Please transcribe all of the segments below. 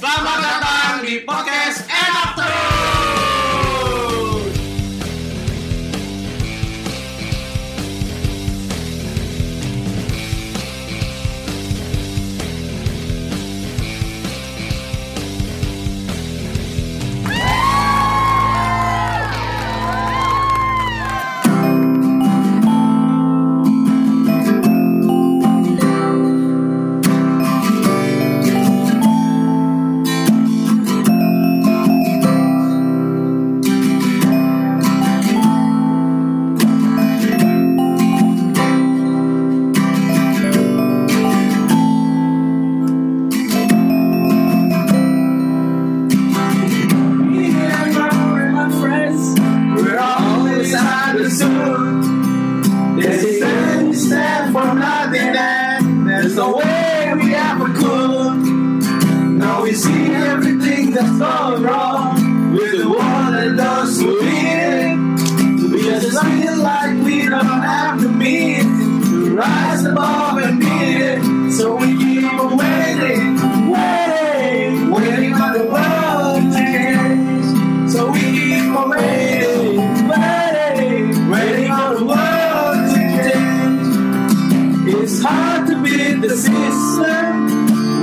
Selamat datang di podcast Enak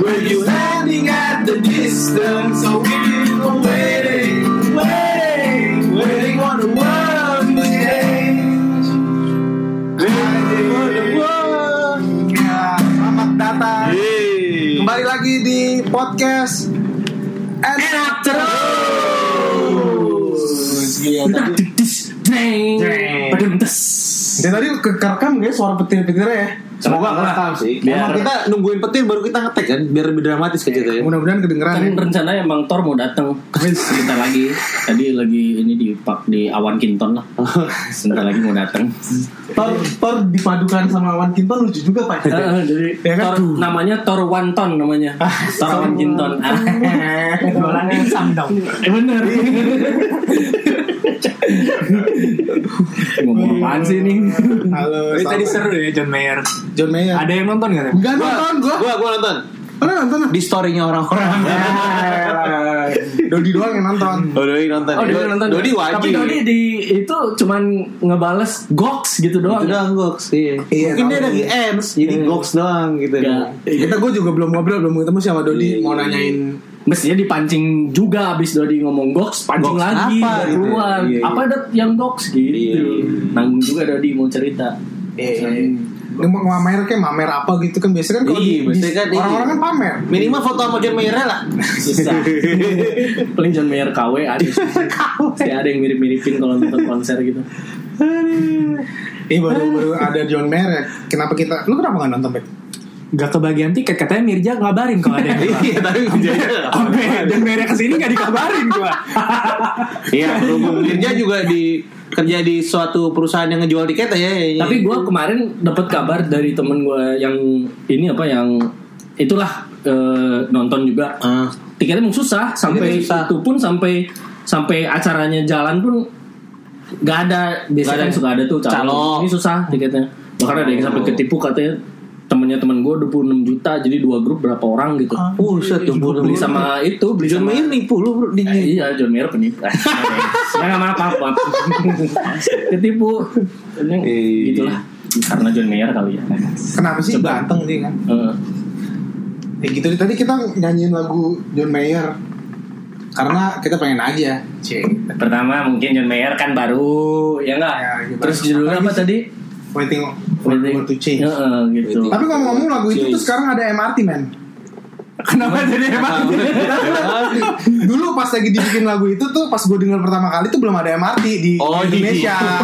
when you're landing at the distance. So we keep on waiting, waiting, waiting on the world to change. Waiting on the world. Ya, selamat datang kembali lagi di podcast Enak Terus. Iya, tadi, Ya, tadi kerekam guys suara petir-petirnya ya. Semoga nggak rekam sih. Biar- Emang kita nungguin petir baru kita ngetek kan, biar lebih dramatis kayak gitu ya. Mudah-mudahan kedengeran kan ya. rencananya emang Thor mau datang sebentar lagi tadi lagi ini di pak di awan kinton lah sebentar lagi mau datang Tor, Tor dipadukan sama Wan Kinton lucu juga pak. Jadi Ya kan? Thor namanya Thor Wanton namanya Thor awan kinton Jualan dimsum dong. eh bener ngomong apaan sih ini Halo. Ini tadi seru ya John Mayer. John Mayer. Ada yang nonton gak? Enggak nonton gua. Gua gua nonton Mana nonton? di storynya orang-orang. Dodi doang yang nonton. Oh, Dodi nonton. Oh, dia nonton. Dodi wajib. Tapi Dodi di itu cuman ngebales goks gitu doang. Itu doang Gox, iya. Iya, Mungkin dia lagi ends, jadi Gox doang gitu. Kita gue juga belum ngobrol, belum ketemu sama Dodi Iya. mau nanyain Mestinya dipancing juga abis Dodi ngomong goks, pancing Goks lagi apa gitu. keluar. Iya, iya. Apa ada yang goks gitu. Iya, iya. Nanggung juga Dodi mau cerita. eh mau mamer kayak mamer apa gitu kan biasanya kan kalau Iya, di- biasanya kan di- iya. orang-orang kan pamer. Minimal foto sama John Mayer lah. Susah. Paling John Mayer KW ada. Pasti ada yang mirip-miripin kalau nonton konser gitu. Iya baru baru ada John Mayer ya. Kenapa kita? Lu kenapa nggak nonton Bek? Gak kebagian tiket katanya Mirja ngabarin kalau ada yang Iya, tapi Mirja Sampai John Mayer ke sini gak dikabarin gua. Iya, berhubung Mirja juga di kerja di suatu perusahaan yang ngejual tiket ya. ya. Tapi gue kemarin dapat kabar dari temen gue yang ini apa yang itulah eh, nonton juga. Ah. Tiketnya emang susah sampai susah. itu pun sampai sampai acaranya jalan pun nggak ada biasanya ada. kan suka ada tuh calon. Calo. Ini susah tiketnya. Bahkan ada yang sampai ketipu katanya temennya temen gue 26 juta jadi dua grup berapa orang gitu. Buset tuh beli sama itu beli John sama Mayer nipu lu bro di Eh, iya John Mayer penipu Ya nggak maaf maaf Ketipu Ini Iya. Gitulah Karena John Mayer kali ya Kenapa sih Coba. ganteng dia kan? Eh, Ya gitu tadi kita nyanyiin lagu John Mayer karena kita pengen aja. Cek. Pertama mungkin John Mayer kan baru Ya enggak Ya, gimana? Terus judulnya Apa apa sih? tadi Waiting for the world to change. Eh, gitu Tapi ngomong-ngomong lagu itu tuh sekarang ada MRT men. Kenapa jadi hebat? Dulu pas lagi dibikin lagu itu tuh pas gue dengar pertama kali tuh belum ada MRT di Oh, Indonesia. iya.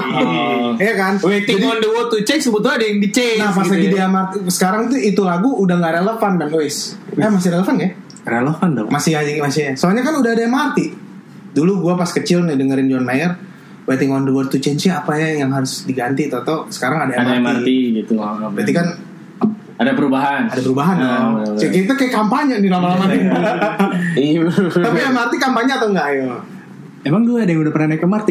Iya kan? Waiting Jadi- on the world to change sebetulnya ada yang di change. Nah pas gitu lagi ya. di MRT sekarang tuh itu lagu udah nggak relevan dan guys. Eh masih relevan ya? Relevan dong. Masih aja masih. Soalnya kan udah ada MRT. Dulu gua pas kecil nih dengerin John Mayer Waiting on the world to change apa ya yang harus diganti Toto sekarang ada MRT. Ada MRT gitu Berarti kan Ada perubahan ada perubahan Ah, dong. Cek kita kayak kampanye nih lama-lama nih. Iya. Tapi MRT kampanye atau enggak ayo? Emang dulu ada yang udah pernah naik MRT?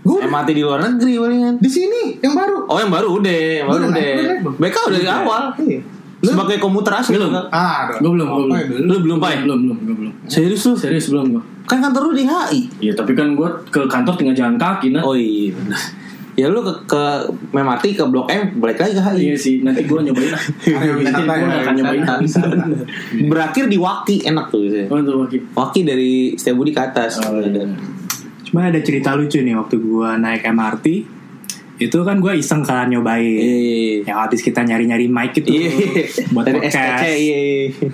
Gue MRT di luar negeri palingan. di sini yang baru. Oh yang baru udah, yang baru Udah udah. naik, udah naik belum? BK udah dari awal. Iya. Sebagai komuter asli Belum. kan? Ah, ada. Gue belum, gue belum. belum. Lu belum, Pak? Belum, belum, gue belum. serius lu Serius belum gue. kan kantor lu di HI Iya, tapi kan gue ke kantor tinggal jalan kaki, nah. oh iya benar ya lu ke, ke MRT ke Blok M balik lagi ke HI Iya sih, nanti gue nyobain. Ayo, nanti wisata gue ya, akan nyobain. berakhir di Waki enak tuh biasanya. Oh, Waki. Waki dari Setiabudi ke atas Oh, iya. Cuma ada cerita lucu nih waktu gua naik MRT. Itu kan gua iseng kan nyobain. Iya. Yang habis kita nyari-nyari mic itu Iya. buat Dari podcast. Iya.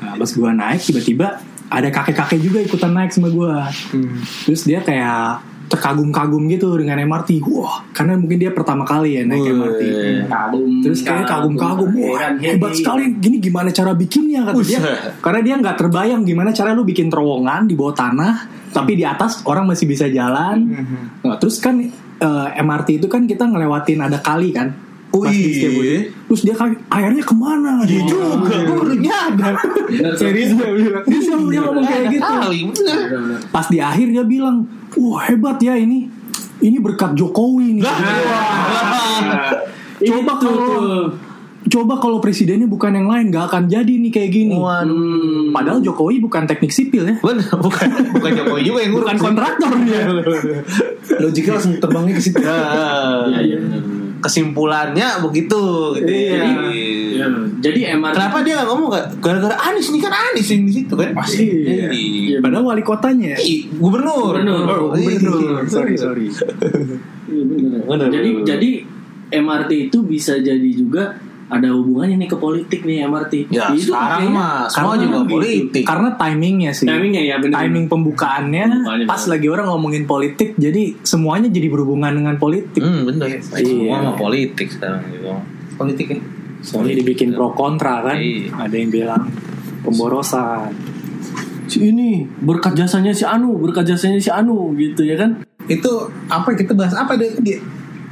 Nah, pas gua naik tiba-tiba ada kakek-kakek juga ikutan naik sama gua. Hmm. Terus dia kayak terkagum-kagum gitu dengan MRT. Wah, karena mungkin dia pertama kali ya naik Wih. MRT. Kagum. Terus kayak kagum-kagum, wah hebat sekali. Gini gimana cara bikinnya kata dia? Karena dia nggak terbayang gimana cara lu bikin terowongan di bawah tanah, tapi di atas orang masih bisa jalan. Mhm. Nah, terus kan eh, MRT itu kan kita ngelewatin ada kali kan. Oh iya. Terus dia kayak airnya ke mana? Iya juga gue baru nyadar Serius dia bilang. Dia selalu dia ngomong kayak gitu. Pas di akhir dia bilang, wah hebat ya ini. Ini berkat Jokowi nih. Coba Itu kalau tuh. Coba kalau presidennya bukan yang lain gak akan jadi nih kayak gini. Waduh. Hmm. Padahal Jokowi bukan teknik sipil ya. Bener, bukan bukan Jokowi juga yang ngurus. Bukan kontraktor dia. Logiknya langsung terbangnya ke situ. Iya, iya, bener, bener. kesimpulannya begitu gitu. Iya. Iya. Jadi MRT Kenapa dia nggak ngomong gak? Gara-gara Anies nih kan Anies yang di situ kan? Pasti. Iya. Iya. Padahal wali kotanya. Ih, Gubernur. Gubernur. Oh, gubernur. Sorry sorry. Iya, bener. Bener, jadi bener. jadi MRT itu bisa jadi juga ada hubungannya nih ke politik nih MRT. Ya, Itu sekarang mah semua karena juga gitu. politik. Karena timingnya sih. Timingnya ya, bener. Timing pembukaannya Pembukaannya, pas bener. lagi orang ngomongin politik, jadi semuanya jadi berhubungan dengan politik. Hmm, bener. Iya. Semua mah politik sekarang gitu. Politik ya. Soalnya dibikin pro kontra kan. Iya. Ada yang bilang pemborosan. si ini berkat jasanya si Anu, berkat jasanya si Anu gitu ya kan? Itu apa kita bahas apa deh dia?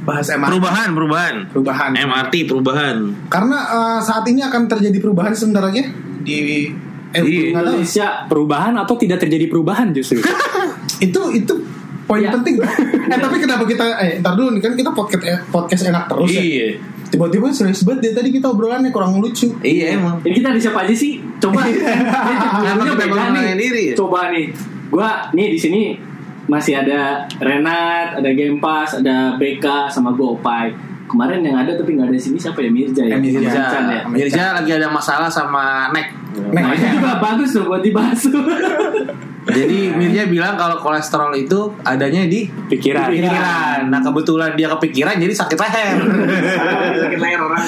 Bahas MRT. Perubahan, perubahan. Perubahan. MRT perubahan. Karena eh, saat ini akan terjadi perubahan sebentar lagi di eh Iya. tahu. Indonesia Perubahan atau tidak terjadi perubahan justru. itu itu poin Ya. penting. eh tapi kenapa kita eh ntar dulu nih kan kita podcast eh, podcast enak terus ya. Iya. Tiba-tiba serius banget deh tadi kita obrolannya kurang lucu. Iya emang. Ini kita ada siapa aja sih? Coba. Ini beda nih. diri ya? Coba nih. Gua nih di sini masih ada Renat, ada Gempas, ada BK sama gua Opai. Kemarin yang ada tapi nggak ada di sini siapa ya Mirja ya? Eh, Mirja. Mirza Mirza, ya. Mirza lagi ada masalah sama Nek. Nah, itu juga bagus tuh buat dibahas. Jadi Mirja bilang kalau kolesterol itu adanya di Pikiran. pikiran. Nah kebetulan dia kepikiran jadi sakit leher. Sakit leher orang.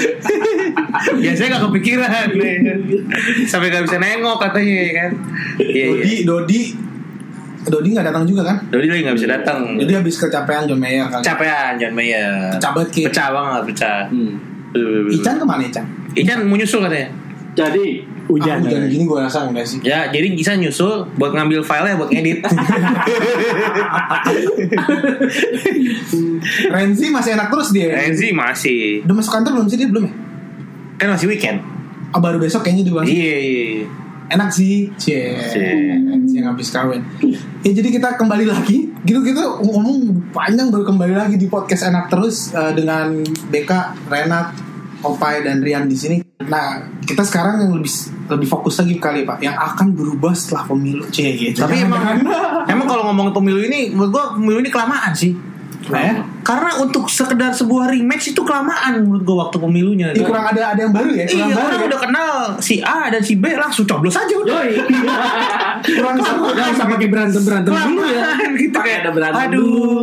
Biasanya gak kepikiran. Sampai gak bisa nengok katanya ya kan. Iya, Dodi, iya. Dodi, Dodi nggak datang juga kan? Dodi lagi gak bisa datang. Jadi habis kecapean John Mayer kan. Capean John Mayer. Pecah banget, Ki. Pecah banget, pecah. Hmm. Ican ke mana Ican? Ican mau nyusul katanya. Jadi Hujan. Ah, hujan gini gue rasa enggak sih. Ya, jadi bisa nyusul buat ngambil filenya buat ngedit. Renzi masih enak terus dia. Renzi masih. Udah masuk kantor belum sih dia belum ya? Kan masih weekend. Ah, baru besok kayaknya dia masuk. Iya, iya. Enak sih. Cie. Yang habis kawin. Ya jadi kita kembali lagi. Gitu gitu ngomong panjang baru kembali lagi di podcast enak terus eh, dengan BK, Renat, Opai dan Rian di sini. Nah, kita sekarang yang lebih lebih fokus lagi kali Pak, yang akan berubah setelah pemilu. Cie gitu. Tapi emang emang kalau ngomongin pemilu ini menurut gua pemilu ini kelamaan sih. Nah, ya. Karena untuk sekedar sebuah rematch itu kelamaan menurut gua waktu pemilunya. Ih, kurang ada ada yang baru ya? Iya, Kurang baru orang ya? udah kenal si A dan si B langsung coblos aja udah. Yoi. kurang seru. Gak usah pakai berantem berantem dulu ya. Gitu kayak ada berantem aduh, dulu.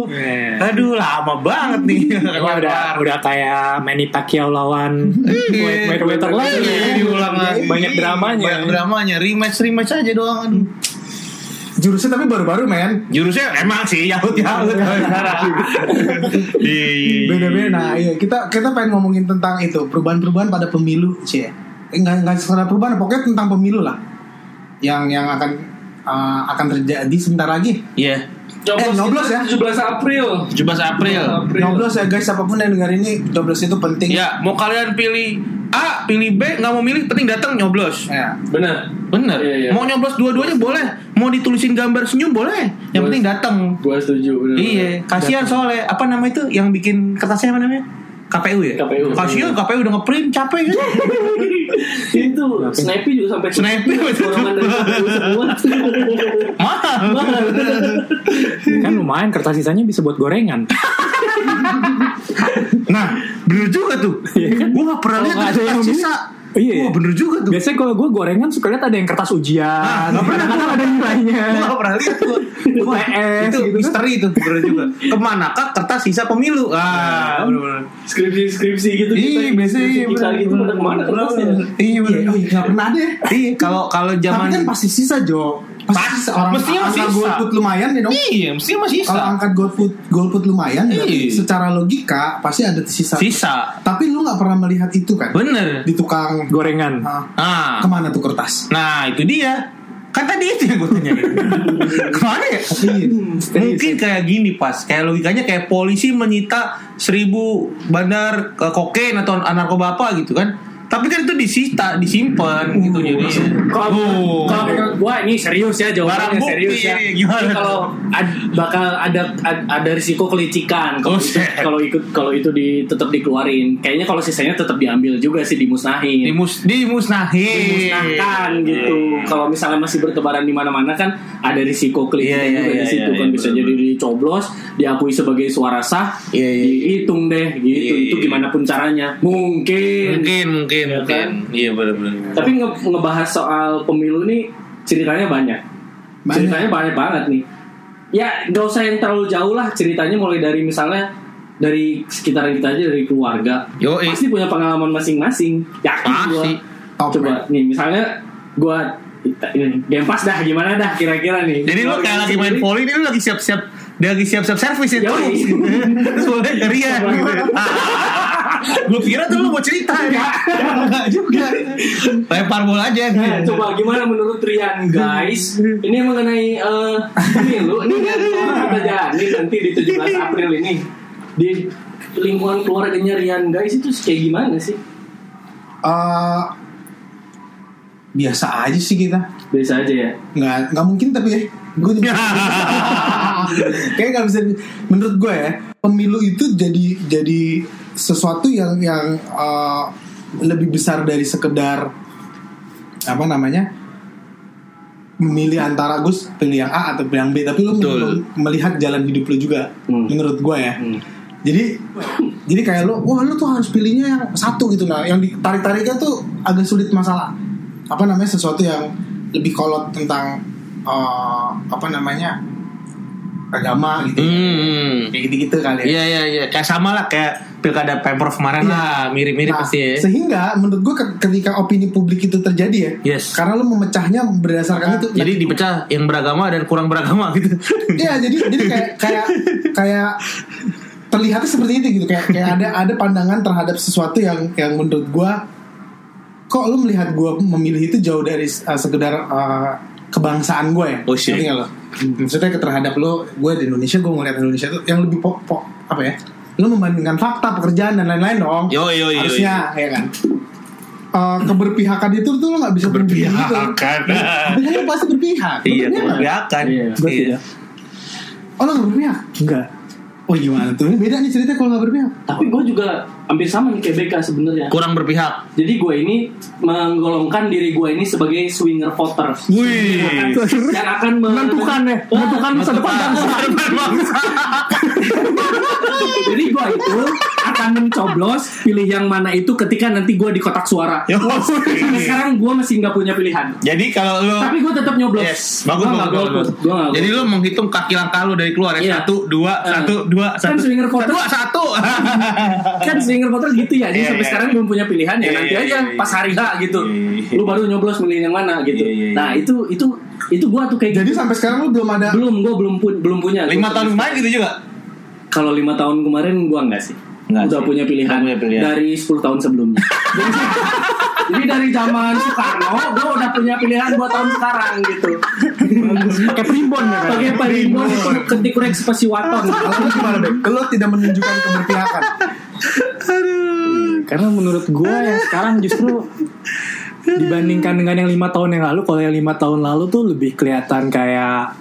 aduh lama banget nih. Ini udah udah kayak Manny Pacquiao lawan Iya. waiter lagi. Iya, diulang lagi. Banyak dramanya. Banyak dramanya, rematch rematch aja doang. Aduh. Jurusnya tapi baru-baru men. Jurusnya emang sih Yahut Yahut Iya. Beda-beda. Nah, iya kita kita pengen ngomongin tentang itu perubahan-perubahan pada pemilu, cie. Eh, Enggak enggak sekedar perubahan, pokoknya tentang pemilu lah. Yang yang akan uh, akan terjadi sebentar lagi. Iya. Eh, nyoblos ya. 17 April. 17 April. Nyoblos ya guys, apa pun yang dengar ini, nyoblos itu penting. Ya, mau kalian pilih A, pilih B, nggak mau milih, penting datang nyoblos. Ya. Benar. Bener. Iya, iya. Mau nyoblos dua-duanya boleh. Mau ditulisin gambar senyum boleh. Yang Boleh. penting datang. Gua setuju. benar. Iya, kasihan soalnya apa nama itu yang bikin kertasnya apa namanya? KPU ya? KPU. Kasihan KPU udah ngeprint capek kan? itu Snappy juga sampai Snappy betul. Mahal. Mahal. kan lumayan kertas sisanya bisa buat gorengan. Nah, bener juga tuh. Gue gak pernah lihat nggak ada yang kertas sisa. Iya. Wah, bener juga tuh. Biasanya kalau gue gorengan suka lihat ada yang kertas ujian, Ah, nggak pernah. kadang-kadang ada nilainya. Gue gak pernah lihat tuh. Itu gitu kan. misteri itu bener juga. Ke mana kak kertas sisa pemilu? Ah, bener-bener. Skripsi-skripsi gitu. Iya, kita- biasanya iya. skripsi kita bener. gitu pada ke mana kertasnya? Iya, Iya, bener. oh iya, nggak pernah ada ya. Iya, kalau kalau zaman Tapi kan pasti sisa Jo. Pasti Pas- sisa orang mestinya masih angka sisa. golput lumayan ya dong. Iya, mesti masih sisa. Kalau angkat golput golput lumayan, berarti Iya. secara logika pasti ada sisa. Sisa. Tapi lu nggak pernah melihat itu kan? Bener. Di tukang Gorengan. ah, Ah, ke mana tuh kertas? nah itu dia. Kan tadi itu yang gue tanya. Ke mana ya? Iya. Mungkin kayak gini pas, kayak logikanya kayak polisi menyita seribu bandar ke kokain atau narkoba apa gitu kan. Tapi kan itu disita, disimpan gitu jadi. Kalau kalau menurut gua ini serius ya jawabannya Barang serius ya. gimana kalau ad- bakal ada ad- ada risiko kelicikan kalau Oh, kalau ikut kalau itu di tetap dikeluarin. Kayaknya kalau sisanya tetap diambil juga sih dimusnahin. Dimus, dimusnahin. dimusnahkan gitu. Kalau misalnya masih bertebaran di mana-mana kan ada risiko kelicikan Iya, iya, juga iya, di situ iya, kan iya, bisa betul, jadi dicoblos, diakui sebagai suara sah, Iya, iya, iya. dihitung deh gitu. Iya, iya, itu gimana pun caranya. Mungkin. Mungkin, mungkin, Ya mungkin. kan? Iya benar-benar. Tapi nge- ngebahas soal pemilu nih ceritanya banyak. Banyak. Ceritanya banyak banget nih. Ya gak usah yang terlalu jauh lah ceritanya mulai dari misalnya dari sekitaran kita aja dari keluarga. Yoi. Pasti punya pengalaman masing-masing. Yakin. Top, Coba nih misalnya gua ini game pass dah gimana dah kira-kira nih. Jadi lu kayak lagi main volley, ini lu lagi siap-siap dia lagi siap-siap servis ya. Yoi. Terus boleh gitu. Gue kira tuh lu mau cerita ya. Enggak juga. Lempar bola aja. Nah, coba gimana menurut Rian guys? Ini mengenai eh, pemilu ini yang kita jalani nanti di 17 April ini di lingkungan keluarganya Rian guys itu kayak gimana sih? Eh, biasa aja sih kita. Biasa aja ya. Nggak nggak mungkin tapi ya. Gue kayak nggak bisa. Menurut gue ya, pemilu itu jadi jadi sesuatu yang yang eh, lebih besar dari sekedar apa namanya memilih antara Gus pilih yang A atau pilih yang B tapi lu Betul. melihat jalan hidup lu juga Hmm. menurut gue ya Hmm. jadi jadi kayak lu wah lu tuh harus pilihnya yang satu gitu nah yang ditarik tariknya tuh agak sulit masalah apa namanya sesuatu yang lebih kolot tentang eh, apa namanya agama gitu Hmm. kayak gitu gitu kali ya Iya iya iya, kayak sama lah kayak pilkada pemprov kemarin Iya. lah, mirip-mirip Nah, pasti ya. sehingga menurut gue ketika opini publik itu terjadi ya Yes. karena lu memecahnya berdasarkan itu Jadi dipecah yang beragama dan kurang beragama gitu. Iya jadi jadi kayak kayak kayak terlihatnya seperti itu gitu kayak kayak ada ada pandangan terhadap sesuatu yang yang menurut gua kok lu melihat gua memilih itu jauh dari uh, sekedar uh, kebangsaan gue ya Oh, shit. Lo maksudnya terhadap lo gue di Indonesia gue ngeliat Indonesia itu yang lebih pop, pop apa ya lu membandingkan fakta pekerjaan dan lain-lain dong Yo yo yo. harusnya ya kan Uh, keberpihakan itu tuh lo nggak bisa berpihak gitu. Keberpihakan. Tapi kan lo pasti berpihak. Lo Iya, berpihak nggak? keberpihakan. Iya. Gue tidak. Oh lo gak berpihak? Enggak. Oh gimana tuh? Ini beda nih ceritanya kalau gak berpihak Tapi gue juga hampir sama nih kayak BK sebenarnya. Kurang berpihak. Jadi gue ini menggolongkan diri gue ini sebagai swinger voter. Wih. Yang akan men- Menentukan ya, menentukan masa depan bangsa. Jadi gue itu akan mencoblos pilih yang mana itu ketika nanti gue di kotak suara. Yo. Sampai sekarang gue masih nggak punya pilihan. Jadi kalau lu Tapi gue tetap nyoblos. Yes, bagus Gua bagus, golput. bagus. Gua Jadi lu menghitung kaki langkah lu dari keluar ya Iya. satu dua Eh. satu dua Kan satu swinger voter. dua satu. kan swinger voter gitu ya. Jadi Iya, sampai iya. sekarang belum punya pilihan ya. Iya, nanti iya, aja iya, pas hari H gitu. Iya. Lu baru nyoblos milih yang mana gitu. Iya, iya, iya. Nah itu itu itu gue tuh kayak Jadi gitu. sampai sekarang lo belum ada belum gue belum pun belum punya. Lima tahun kemarin gitu juga. Kalau lima tahun kemarin gue enggak sih. Nggak udah sih. punya pilihan, punya pilihan. dari 10 tahun sebelumnya. jadi, dari zaman Soekarno, gue udah punya pilihan buat tahun sekarang gitu. Pakai primbon ya kan? Pakai parimbon ketik rek spasi waton. Kalau lo gimana Bek? Lo tidak menunjukkan keberpihakan Karena menurut gue yang sekarang justru dibandingkan dengan yang lima tahun yang lalu, kalau yang lima tahun lalu tuh lebih kelihatan kayak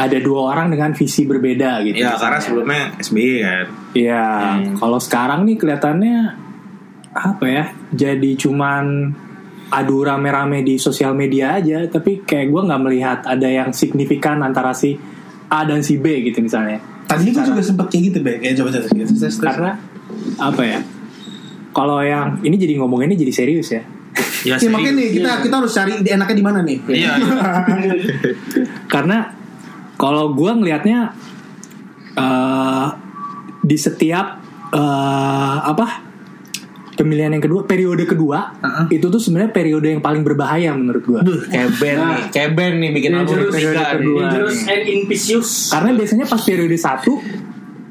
ada dua orang dengan visi berbeda gitu. Ya karena sebelumnya SBY kan. Iya, Hmm. kalau sekarang nih kelihatannya apa ya? Jadi cuman adu rame-rame di sosial media aja tapi kayak gue nggak melihat ada yang signifikan antara si A dan si B gitu misalnya Tadi gue juga sempet kayak gitu, Be. Ya, coba coba. Terus. karena apa ya kalau yang ini jadi ngomonginnya jadi serius ya Ya, Ya, serius. makanya nih kita kita harus cari enaknya di mana nih. Iya. karena kalau gue ngelihatnya eh di setiap eh, apa pemilihan yang kedua periode kedua Uh-uh. itu tuh sebenarnya periode yang paling berbahaya menurut gue Duh, kayak band nih, kayak band nih bikin album periode kedua. Dangerous and karena biasanya pas periode satu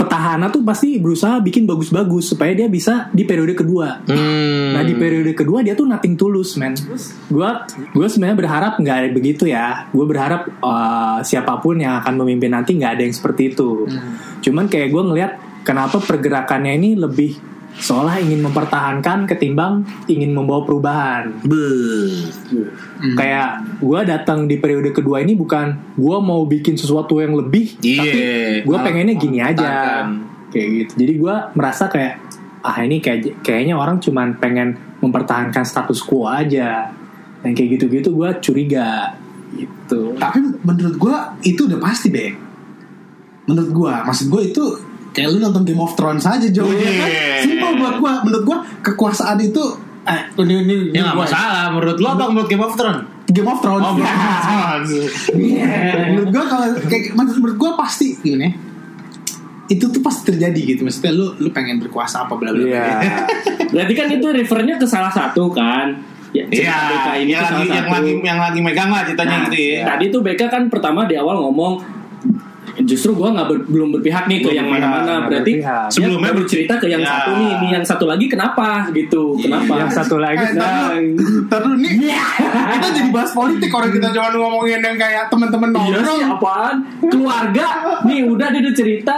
petahana tuh pasti berusaha bikin bagus-bagus supaya dia bisa di periode kedua Hmm. Nah di periode kedua dia tuh nothing tulus man. Gua gue sebenarnya berharap nggak ada begitu ya. Gue berharap uh, siapa pun yang akan memimpin nanti nggak ada yang seperti itu. Cuman kayak gue ngelihat kenapa pergerakannya ini lebih seolah ingin mempertahankan ketimbang ingin membawa perubahan. Hmm. Kayak gue datang di periode kedua ini bukan gue mau bikin sesuatu yang lebih, Iya. tapi gue pengennya gini aja. Kayak gitu. Jadi gue merasa kayak ah ini kayak kayaknya orang cuman pengen mempertahankan status quo aja. Dan kayak gitu-gitu gue curiga gitu. Tapi menurut gua itu udah pasti, Be. Menurut gua, maksud gua itu kayak lu nonton Game of Thrones aja, Jo. Iya. Ya kan? Simpel buat gua. Menurut gua kekuasaan itu eh ini ini, ini Ya nggak masalah. Menurut lo apa menurut Game of Thrones? Game of Thrones. Oh, Ya. menurut gua kalau kayak menurut, menurut gua pasti gini ya. Itu tuh pasti terjadi gitu. Maksudnya lu lu pengen berkuasa apa bla bla bla. Iya. Berarti kan itu refernya ke salah satu kan. Ya, Iya, BK ini yang ke lagi yang lagi yang lagi megang lah ceritanya Nah, gitu ya. Tadi tuh BK kan pertama di awal ngomong justru gua nggak ber- belum berpihak nih ke Belum yang berpihak, mana-mana. Berarti berpihak. Sebelumnya baru cerita ke yang Ya. satu nih, nih yang satu lagi kenapa gitu? Kenapa? Yang satu lagi Eh, ntar dulu, Yang- ntar dulu nih kita jadi bahas politik orang kita cuma ngomongin yang kayak teman-teman Iya sih nongkrong apaan? Keluarga Nih udah dia udah cerita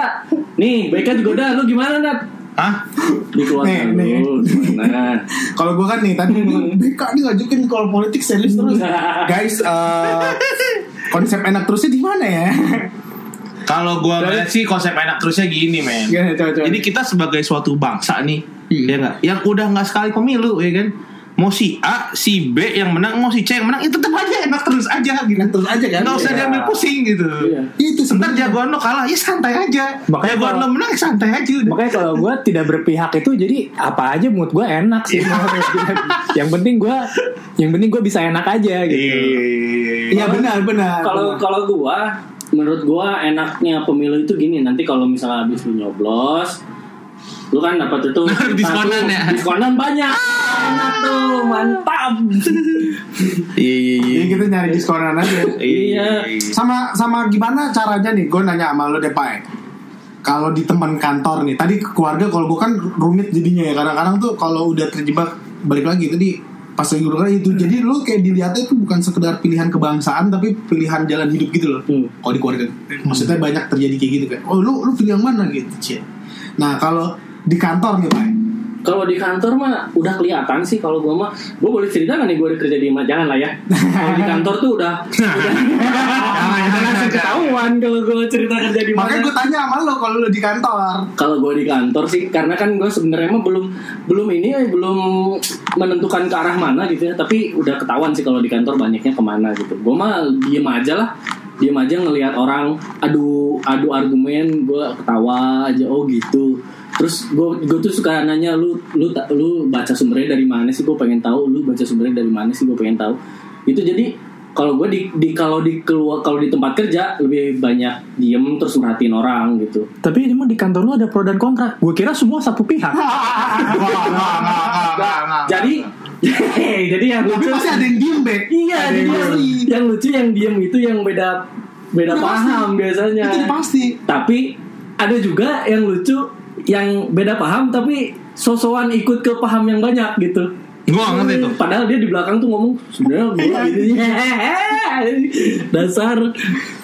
Nih BK juga udah Lu gimana Nat? Hah? Di keluarga Nih, lu Gimana? Kalau gue kan nih tadi ini BK nih ngajukin kalau politik serius terus. Guys, eh, konsep enak terusnya di mana ya? Kalau gua ngeliat sih konsep enak terusnya gini, men. Gimana, coba, coba. Jadi kita sebagai suatu bangsa nih, Hmm. ya nggak, yang udah nggak sekali pemilu, ya kan? Mau si A, si B yang menang, mau si C yang menang, itu tetap aja enak terus aja gitu. Enak terus aja kan? Nggak usah Iya. diambil pusing gitu. Iya. Itu Ntar sebenarnya jagoan lo kalah, ya santai aja. Makanya jagoan kalau- lo menang, ya santai aja udah. Makanya kalau gue tidak berpihak itu jadi apa aja mood gue enak sih. yang penting gue, yang penting gue bisa enak aja gitu. Iya benar benar. Kalau kalau gua Menurut gua enaknya pemilu itu gini Nanti kalau misalnya habis lu nyoblos Lu kan dapat itu Diskonan ya? Diskonan banyak Enak tuh Mantap Iya, iya, Jadi kita nyari diskonan aja. Iya Sama sama gimana caranya nih? Gue nanya sama lo deh Pak. Kalau di teman kantor nih, tadi keluarga kalau gue kan rumit jadinya ya. Kadang-kadang tuh kalau udah terjebak balik lagi tadi pas lagi gue itu. Jadi lu kayak dilihatnya itu bukan sekedar pilihan kebangsaan tapi pilihan jalan hidup gitu loh. Hmm. Kalau di keluarga, maksudnya banyak terjadi kayak gitu kayak, oh lu lu pilih yang mana gitu, cie. Nah kalau di kantor nih Pak, Kalau di kantor mah udah kelihatan sih kalau gua mah gua boleh cerita kan nih udah kerja di Ma- jangan lah ya. Kalau di kantor tuh udah langsung ketahuan kalau gua cerita kerja di makanya mana. gue tanya sama lo kalau lu di kantor. Kalau gua di kantor sih karena kan gua sebenarnya mah belum belum ini belum menentukan ke arah mana gitu ya, tapi udah ketahuan sih kalau di kantor banyaknya ke mana gitu. Gua mah diem aja lah diem aja ngelihat orang adu adu argumen gue ketawa aja. Oh gitu. Terus gue gue tuh suka nanya lu lu tak lu baca sumbernya dari mana sih? Gue pengen tahu lu baca sumbernya dari mana sih? Gue pengen tahu. Itu jadi kalau gue di, di kalau di keluar kalau di tempat kerja lebih banyak diem terus merhatiin orang gitu. Tapi emang di kantor lu ada pro dan kontra. Gue kira semua satu pihak. jadi jadi yang Tapi lucu pasti ada yang diem Bek. iya Ada jadi yang yang, yang lucu yang diem itu yang beda beda Udah paham pasti. biasanya Itu pasti. tapi ada juga yang lucu yang beda paham tapi sosokan ikut ke paham yang banyak gitu Gua nggak ngerti tuh. padahal dia di belakang tuh ngomong sebenarnya gua ini dasar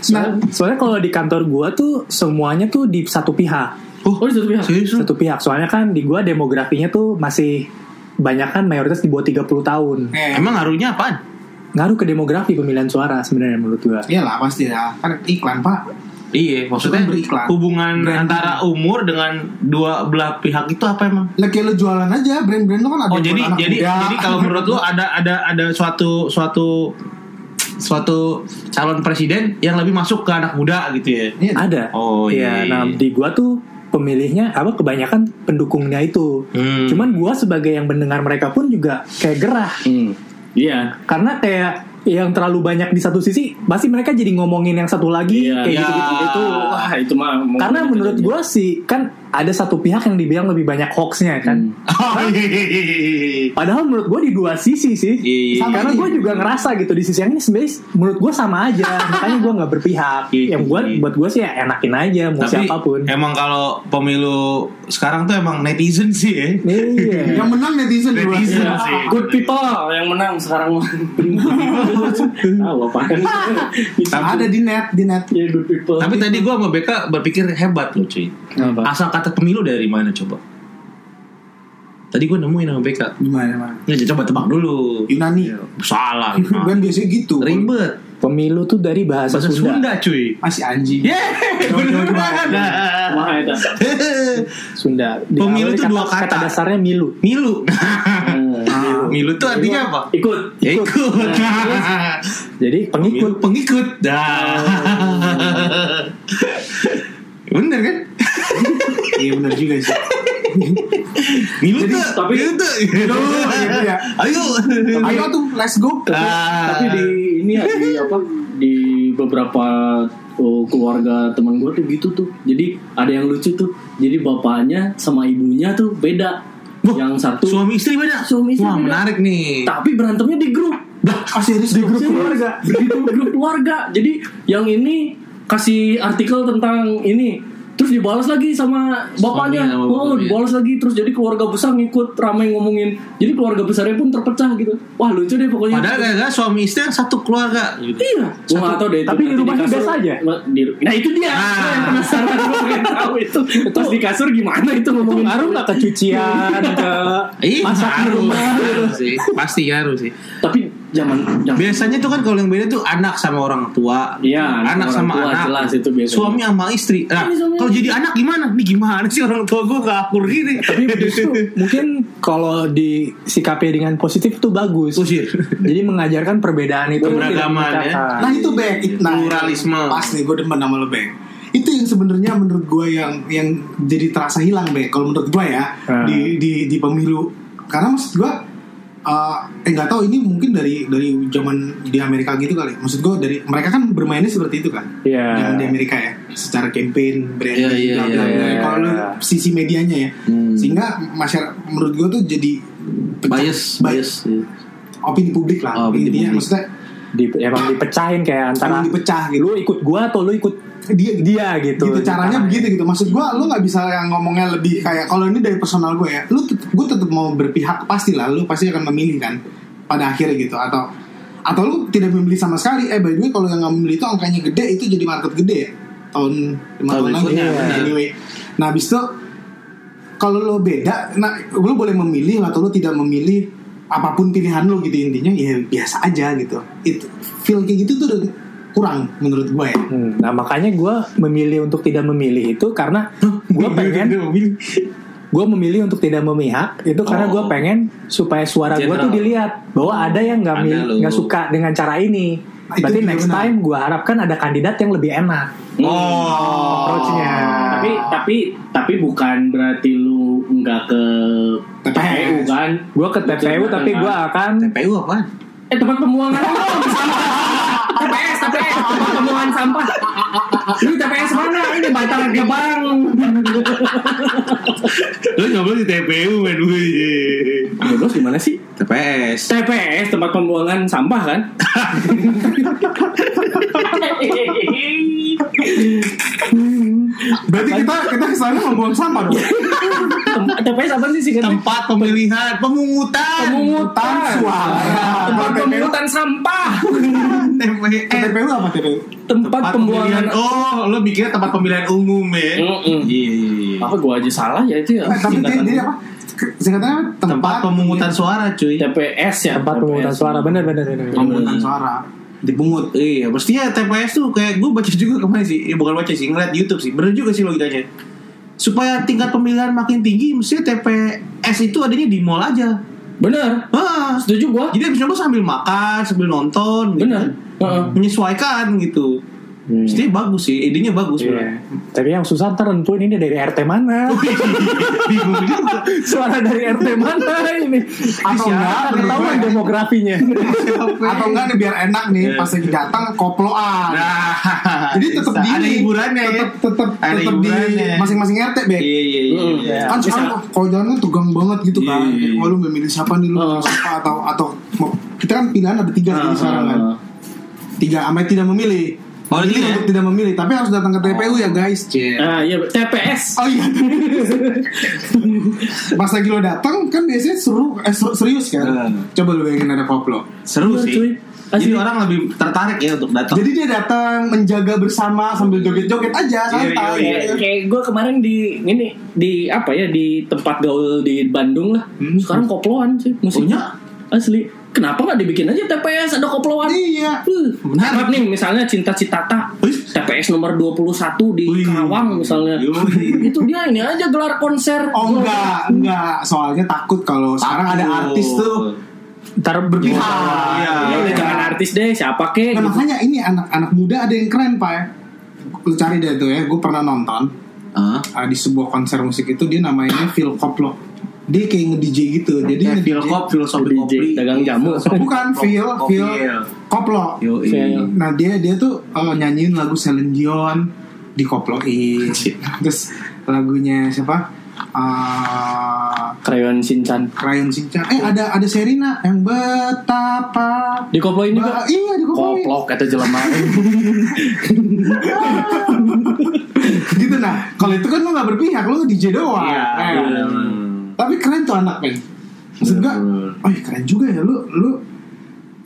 Nah, soalnya kalau di kantor gua tuh semuanya tuh di satu pihak. oh di satu pihak Serius? Satu pihak. Soalnya kan di gua demografinya tuh masih banyak kan mayoritas di bawah 30 tahun. Eh, Emang ngaruhnya apaan? Ngaruh ke demografi pemilihan suara sebenarnya menurut gua. Iyalah pasti ya. Kan iklan Pak. Iya, maksudnya Bukan beriklan. hubungan Branding. antara umur dengan dua belah pihak itu apa emang? Lah kayak lo jualan aja brand-brand lo kan ada Oh jadi anak jadi muda. jadi kalau menurut lu ada ada ada suatu suatu suatu calon presiden yang lebih masuk ke anak muda gitu ya? Iya. Ada. Oh, iya. Nah di gua tuh pemilihnya apa kebanyakan pendukungnya itu. Hmm. Cuman gua sebagai yang mendengar mereka pun juga kayak gerah. Hmm. Iya. Karena kayak yang terlalu banyak di satu sisi pasti mereka jadi ngomongin yang satu lagi Iya. kayak Iya. gitu-gitu Itu wah itu mah karena gitu menurut aja. gua sih kan ada satu pihak yang dibilang lebih banyak hoaxnya kan Oh, iya. padahal menurut gua di dua sisi sih Iya. karena aja. gua juga ngerasa gitu di sisi yang ini sebenarnya menurut gua sama aja makanya gua nggak berpihak Iya. yang gua buat gua sih ya enakin aja mau Tapi siapa pun emang kalau pemilu sekarang tuh emang netizen sih ya. iya Yang menang netizen dua. Netizen. Iya, sih. good people yang menang sekarang. Tahu apa? Ada di net, di net. Ya good people. Tapi tadi gua sama Beka berpikir hebat loh cuy. Apa? Asal kata pemilu dari mana coba? Tadi gua nemuin sama Beka. Gimana, gimana? Ya coba tebak dulu. Yunani. Salah. Kan biasanya gitu. Ribet. pemilu tuh dari bahasa, Bahasa Sunda. Sunda cuy. Masih anjing. Yeay, bener banget. Wah, itu. Sunda Di Pemilu tuh dua kata, kata. dasarnya milu Milu. Ah. Milu tuh artinya apa? Ikut. Ya ikut. jadi pengikut Pengikut. Dah. Bener kan? Iya benar juga sih. Milu Jadi, tuh. tapi- Milu tuh. gitu ya. Ayo. Ayo tuh, let's go. Ah. Tapi di ini ya di apa di beberapa oh, keluarga teman gue tuh gitu tuh. Jadi ada yang lucu tuh. Jadi bapaknya sama ibunya tuh beda. Wah, yang satu Suami istri beda. Suami istri Wah, beda. menarik nih. tapi berantemnya di grup. Ah, serius di grup keluarga di grup, grup keluarga jadi yang ini kasih artikel tentang ini terus dibalas lagi sama bapaknya sama oh bapaknya. dibalas lagi terus jadi keluarga besar ngikut ramai ngomongin jadi keluarga besarnya pun terpecah gitu wah lucu deh pokoknya Padahal gara-gara suami istri yang satu keluarga. Gitu. iya gua nggak tahu deh itu Tapi di rumahnya biasa aja? nah itu dia Ah. Gua yang penasaran gua pengen tahu itu terus di kasur gimana itu ngomongin ngaruh nggak ke cucian ke Iya, masak di rumah sih. Pasti harus sih. tapi zaman zaman Biasanya tuh kan kalau yang beda tuh anak sama orang tua. Iya, anak orang sama tua anak. jelas itu biasanya. Suami sama istri. Nah, kalau jadi anak gimana? Nih gimana sih orang tua gue gak akur gini? tapi justru mungkin kalau disikapi dengan positif itu bagus Usir. jadi mengajarkan perbedaan itu Keberagaman, tidak ya. memecahkan. Nah itu back nah, Pluralisme. Pas nih gue demen sama lo back itu yang sebenarnya menurut gue yang yang jadi terasa hilang back kalau menurut gue ya Hmm. di di di pemilu karena maksud gue uh, eh nggak tahu ini mungkin dari dari zaman di Amerika gitu kali maksud gue dari mereka kan bermainnya seperti itu kan Iya. Zaman di Amerika ya secara campaign branding Iya, iya, bla, bla, iya, bla. iya. kalau lu sisi medianya ya Hmm. sehingga masyarakat menurut gue tuh jadi pecah- Bias, bias. opini publik lah Oh, opini intinya publik. maksudnya di, emang dipecahin kayak antara Emang dipecah gitu. lu ikut gua atau lu ikut dia dia gitu gitu caranya begitu gitu. Maksud gue lu nggak bisa yang ngomongnya lebih kayak kalau ini dari personal gue ya lu gue tetap mau berpihak pasti lah lu pasti akan memilih kan pada akhirnya gitu. Atau atau lu tidak memilih sama sekali. Eh by the way kalau yang nggak memilih itu angkanya gede itu jadi market gede ya? Tahun lima Tahun lagi ya, anyway nah habis itu kalau lo beda nah lu boleh memilih atau lu tidak memilih apa pun pilihan lu gitu. Intinya ya biasa aja gitu. Itu feel kayak gitu tuh kurang menurut gue ya. Hmm, nah makanya gua memilih untuk tidak memilih itu karena gua pengen gue memilih. untuk tidak memihak itu karena gue Oh. pengen supaya suara gue tuh dilihat bahwa ada yang nggak nggak suka dengan cara ini. Nah, itu berarti next benar. time gue harapkan ada kandidat yang lebih enak. Oh. approach-nya. Tapi tapi tapi bukan berarti lu nggak ke TPU kan? Gue ke TPU tapi gue akan TPU apa? eh tempat pembuangan sampah TPS TPS tempat pembuangan sampah? Lu TPS mana? Ini Bantar Gebang. Lu ngobrol di TPU men Terus gimana sih? TPS. TPS tempat pembuangan sampah kan Berarti kita kita ke sana membuang sampah dong. Tem- TPS apa sih sih Tempat pemilihan pemungutan. pemungutan suara. tempat pemungutan sampah TPS. TPU apa TPU? tempat pembuangan. Oh, lu mikirnya tempat pemilihan umum ya? Mm-mm. Iya, iya, iya. apa gua aja salah ya itu ya Eh, tapi dia, apa? Singkatannya apa? Tempat pemungutan suara, cuy. TPS ya tempat pemungutan suara bener bener bener pemungutan suara. Dipungut Iya, mestinya TPS tuh kayak gue baca juga kemarin sih, ya, bukan baca sih, ngeliat di YouTube sih, bener juga sih logikanya. Supaya tingkat pemilihan makin tinggi, mestinya TPS itu adanya di mall aja. Bener. Ah, Setuju gua. jadi abis nyoblos sambil makan, sambil nonton, gitu. Bener. Heeh. menyesuaikan gitu. Hmm. Mestinya bagus sih, idenya bagus. Iya. Tapi yang susah ntar nentuin ini dari RT mana. Bingung juga. Suara dari RT mana ini? Atau enggak, ketahuan demografinya. atau enggak nih biar enak nih Iya. pas lagi datang koploan Nah, jadi tetap bisa. di ada hiburannya ya. tetap tetap tetap di masing-masing RT Bek Iya iya iya. Hmm. iya. kan sekarang kalau jalan kan tegang banget gitu kan Iya, iya. Wah, lu memilih siapa nih lu Oh. memilih siapa atau atau kita kan pilihan ada tiga jadi sekarang kan tiga ama tidak memilih Oh, Pilih iya. untuk tidak memilih tapi harus datang ke TPU ya guys Cie. Nah, iya TPS. Oh iya. Pas lagi lo datang kan biasanya seru, eh, ser- serius kan. Hmm. Coba lo bayangin ada koplo. Seru Bener, sih. cuy. Jadi Asli. orang lebih tertarik ya untuk datang. Jadi dia datang menjaga bersama sambil joget-joget aja santai. Iya, iya, iya. Kayak gue kemarin di ini di apa ya di tempat gaul di Bandung lah. Hmm. Sekarang koploan sih musiknya. Asli. Kenapa nggak dibikin aja TPS ada koploan? Iya. Uh, Benar. Harap nih misalnya Cinta Citata. TPS nomor 21 di Wih. Karawang misalnya itu dia ini aja gelar konser Oh enggak, enggak. Soalnya takut kalau sekarang ada artis tuh. Ntar berpihak. Iya. ya udah jangan artis deh siapa kek Nah gitu. makanya ini anak-anak muda ada yang keren pak ya. Lu cari deh tuh ya. Gue pernah nonton Ah. ah, di sebuah konser musik itu dia namanya Phil Koplo. Dia kayak nge-DJ gitu. Jadi Kayak nge-DJ. Philkop, filosofi DJ, kopi. dagang jamu. Bukan Phil, Phil Koplo. Nah dia dia tuh uh, nyanyiin lagu Celine Dion dikoploin. Terus lagunya siapa? Uh, Krayon Shinchan Krayon Shinchan. Eh ada ada Serina yang betapa. dikoploin juga Ba- iya dikoploin. koplok kata jelema gitu nah. Kalau itu kan lu nggak berpihak, lu DJ doang. Iya. Eh, iya. Tapi keren tuh anak men. Maksud Bener. oh iya, keren juga ya lu lu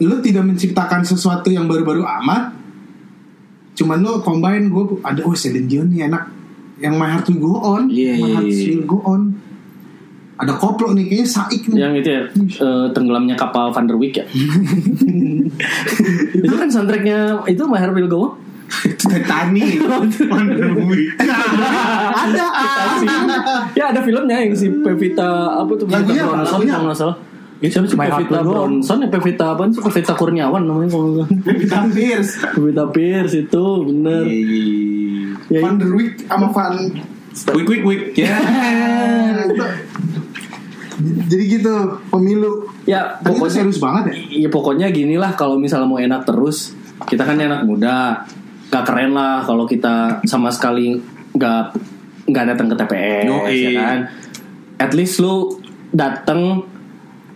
lu tidak menciptakan sesuatu yang baru-baru amat. Cuman lu combine gue ada oh Celine Dion nih enak. Yang My Heart Will Go On, Iya, My iya, Heart iya. Will Go On. Ada koplo nih kayaknya Saik nih. yang itu ya eh, tenggelamnya kapal Van der Wijk ya itu kan soundtracknya itu My Heart Will Go On Itu Titanic. Wonder Woman. ada ya ada filmnya yang si Pevita apa tuh Lagunya apa? Lagunya nggak salah Siapa sih My Pevita. Bronson ya Pevita apa sih Pevita Kurniawan namanya kalau nggak. Pevita Pierce, Pevita Pierce itu bener Iya. ya, Van der Wijk sama Van Wik wik wik. Ya. Jadi gitu pemilu. ya Tapi itu pokoknya serius banget ya. ya pokoknya gini lah kalau misalnya mau enak terus kita kan enak muda gak keren lah kalau kita sama sekali nggak nggak datang ke TPS ya kan at least lu datang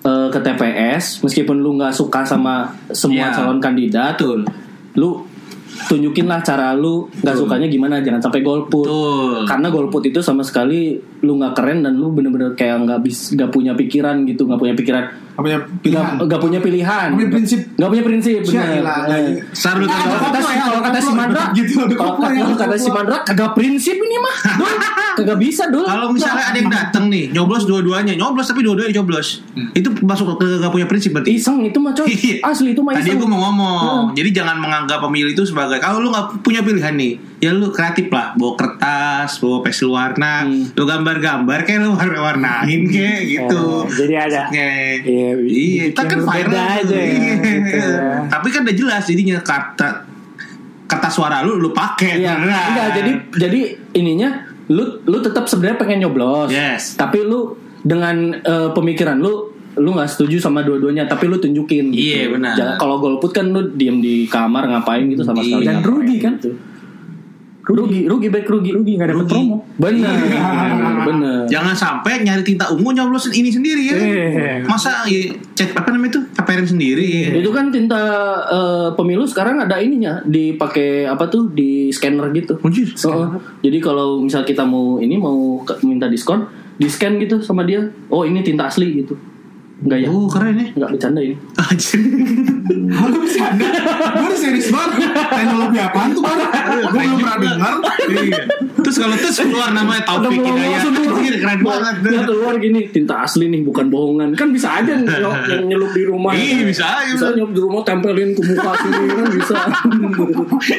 eh, ke TPS meskipun lu nggak suka sama semua Iya. calon kandidat Betul. lu tunjukin lah cara lu nggak sukanya gimana jangan sampai golput Betul. karena golput itu sama sekali lu nggak keren dan lu bener-bener kayak nggak bis nggak punya pikiran gitu nggak punya pikiran Gak punya pilihan. nggak nggak punya pilihan Nggak punya prinsip. nggak punya prinsip lagi. Saru Nah, kalau kalau kata si ya, kalau ada kata si. Mandra Gitu, kalau ya, kata si. Mandra kagak prinsip ini mah Dul. kagak bisa dul Kalau misalnya ada yang datang nih, nyoblos dua-duanya, nyoblos tapi dua-duanya nyoblos. Itu masuk ke gak punya prinsip berarti. iseng itu mah coy asli itu mah Tadi iseng gue mau ngomong, Hmm. jadi jangan menganggap pemilih itu sebagai kalau lu nggak punya pilihan nih, ya lu kreatif lah, bawa kertas, bawa pensil warna, Hmm. lu gambar-gambar kayak lu warna-warnain kayak gitu. Oh, jadi ada. Kayak- Iya, iya, bikin kan kan viral aja tuh. ya, Iya. gitu ya. Tapi kan udah jelas jadinya kata kata suara lu lu pakai. Iya, beneran. enggak jadi jadi ininya lu lu tetap sebenarnya pengen nyoblos. Yes. Tapi lu dengan eh, pemikiran lu lu nggak setuju sama dua-duanya tapi lu tunjukin gitu. Iya, benar. Jangan- kalau golput kan lu diem di kamar ngapain gitu sama Iya. sekali. Dan rugi kan? gitu. Rugi, rugi baik rugi. Rugi nggak Rugi. promo. Bener, bener. Jangan sampai nyari tinta ungu nyoblosin ini sendiri ya. Iya. Masa ya, chat apa namanya itu? Caperin sendiri. Itu kan tinta eh, pemilu sekarang ada ininya dipakai apa tuh di scanner gitu. Anjir, Oh, jadi kalau misal kita mau ini mau minta diskon, di scan gitu sama dia. Oh ini tinta asli gitu. Enggak ya? Oh keren ya. Enggak bercanda ini. Anjir. Lu bercanda? Gue udah serius banget. Teknologi apaan tuh bang? Gue belum pernah dengar. Iya. Terus kalau terus keluar namanya Taufik Hidayat. Anjir, keren banget Dia keluar gini tinta asli nih bukan bohongan kan bisa aja yang nyelup di rumah Iya, bisa aja. bisa nyelup di rumah tempelin ke muka sini kan bisa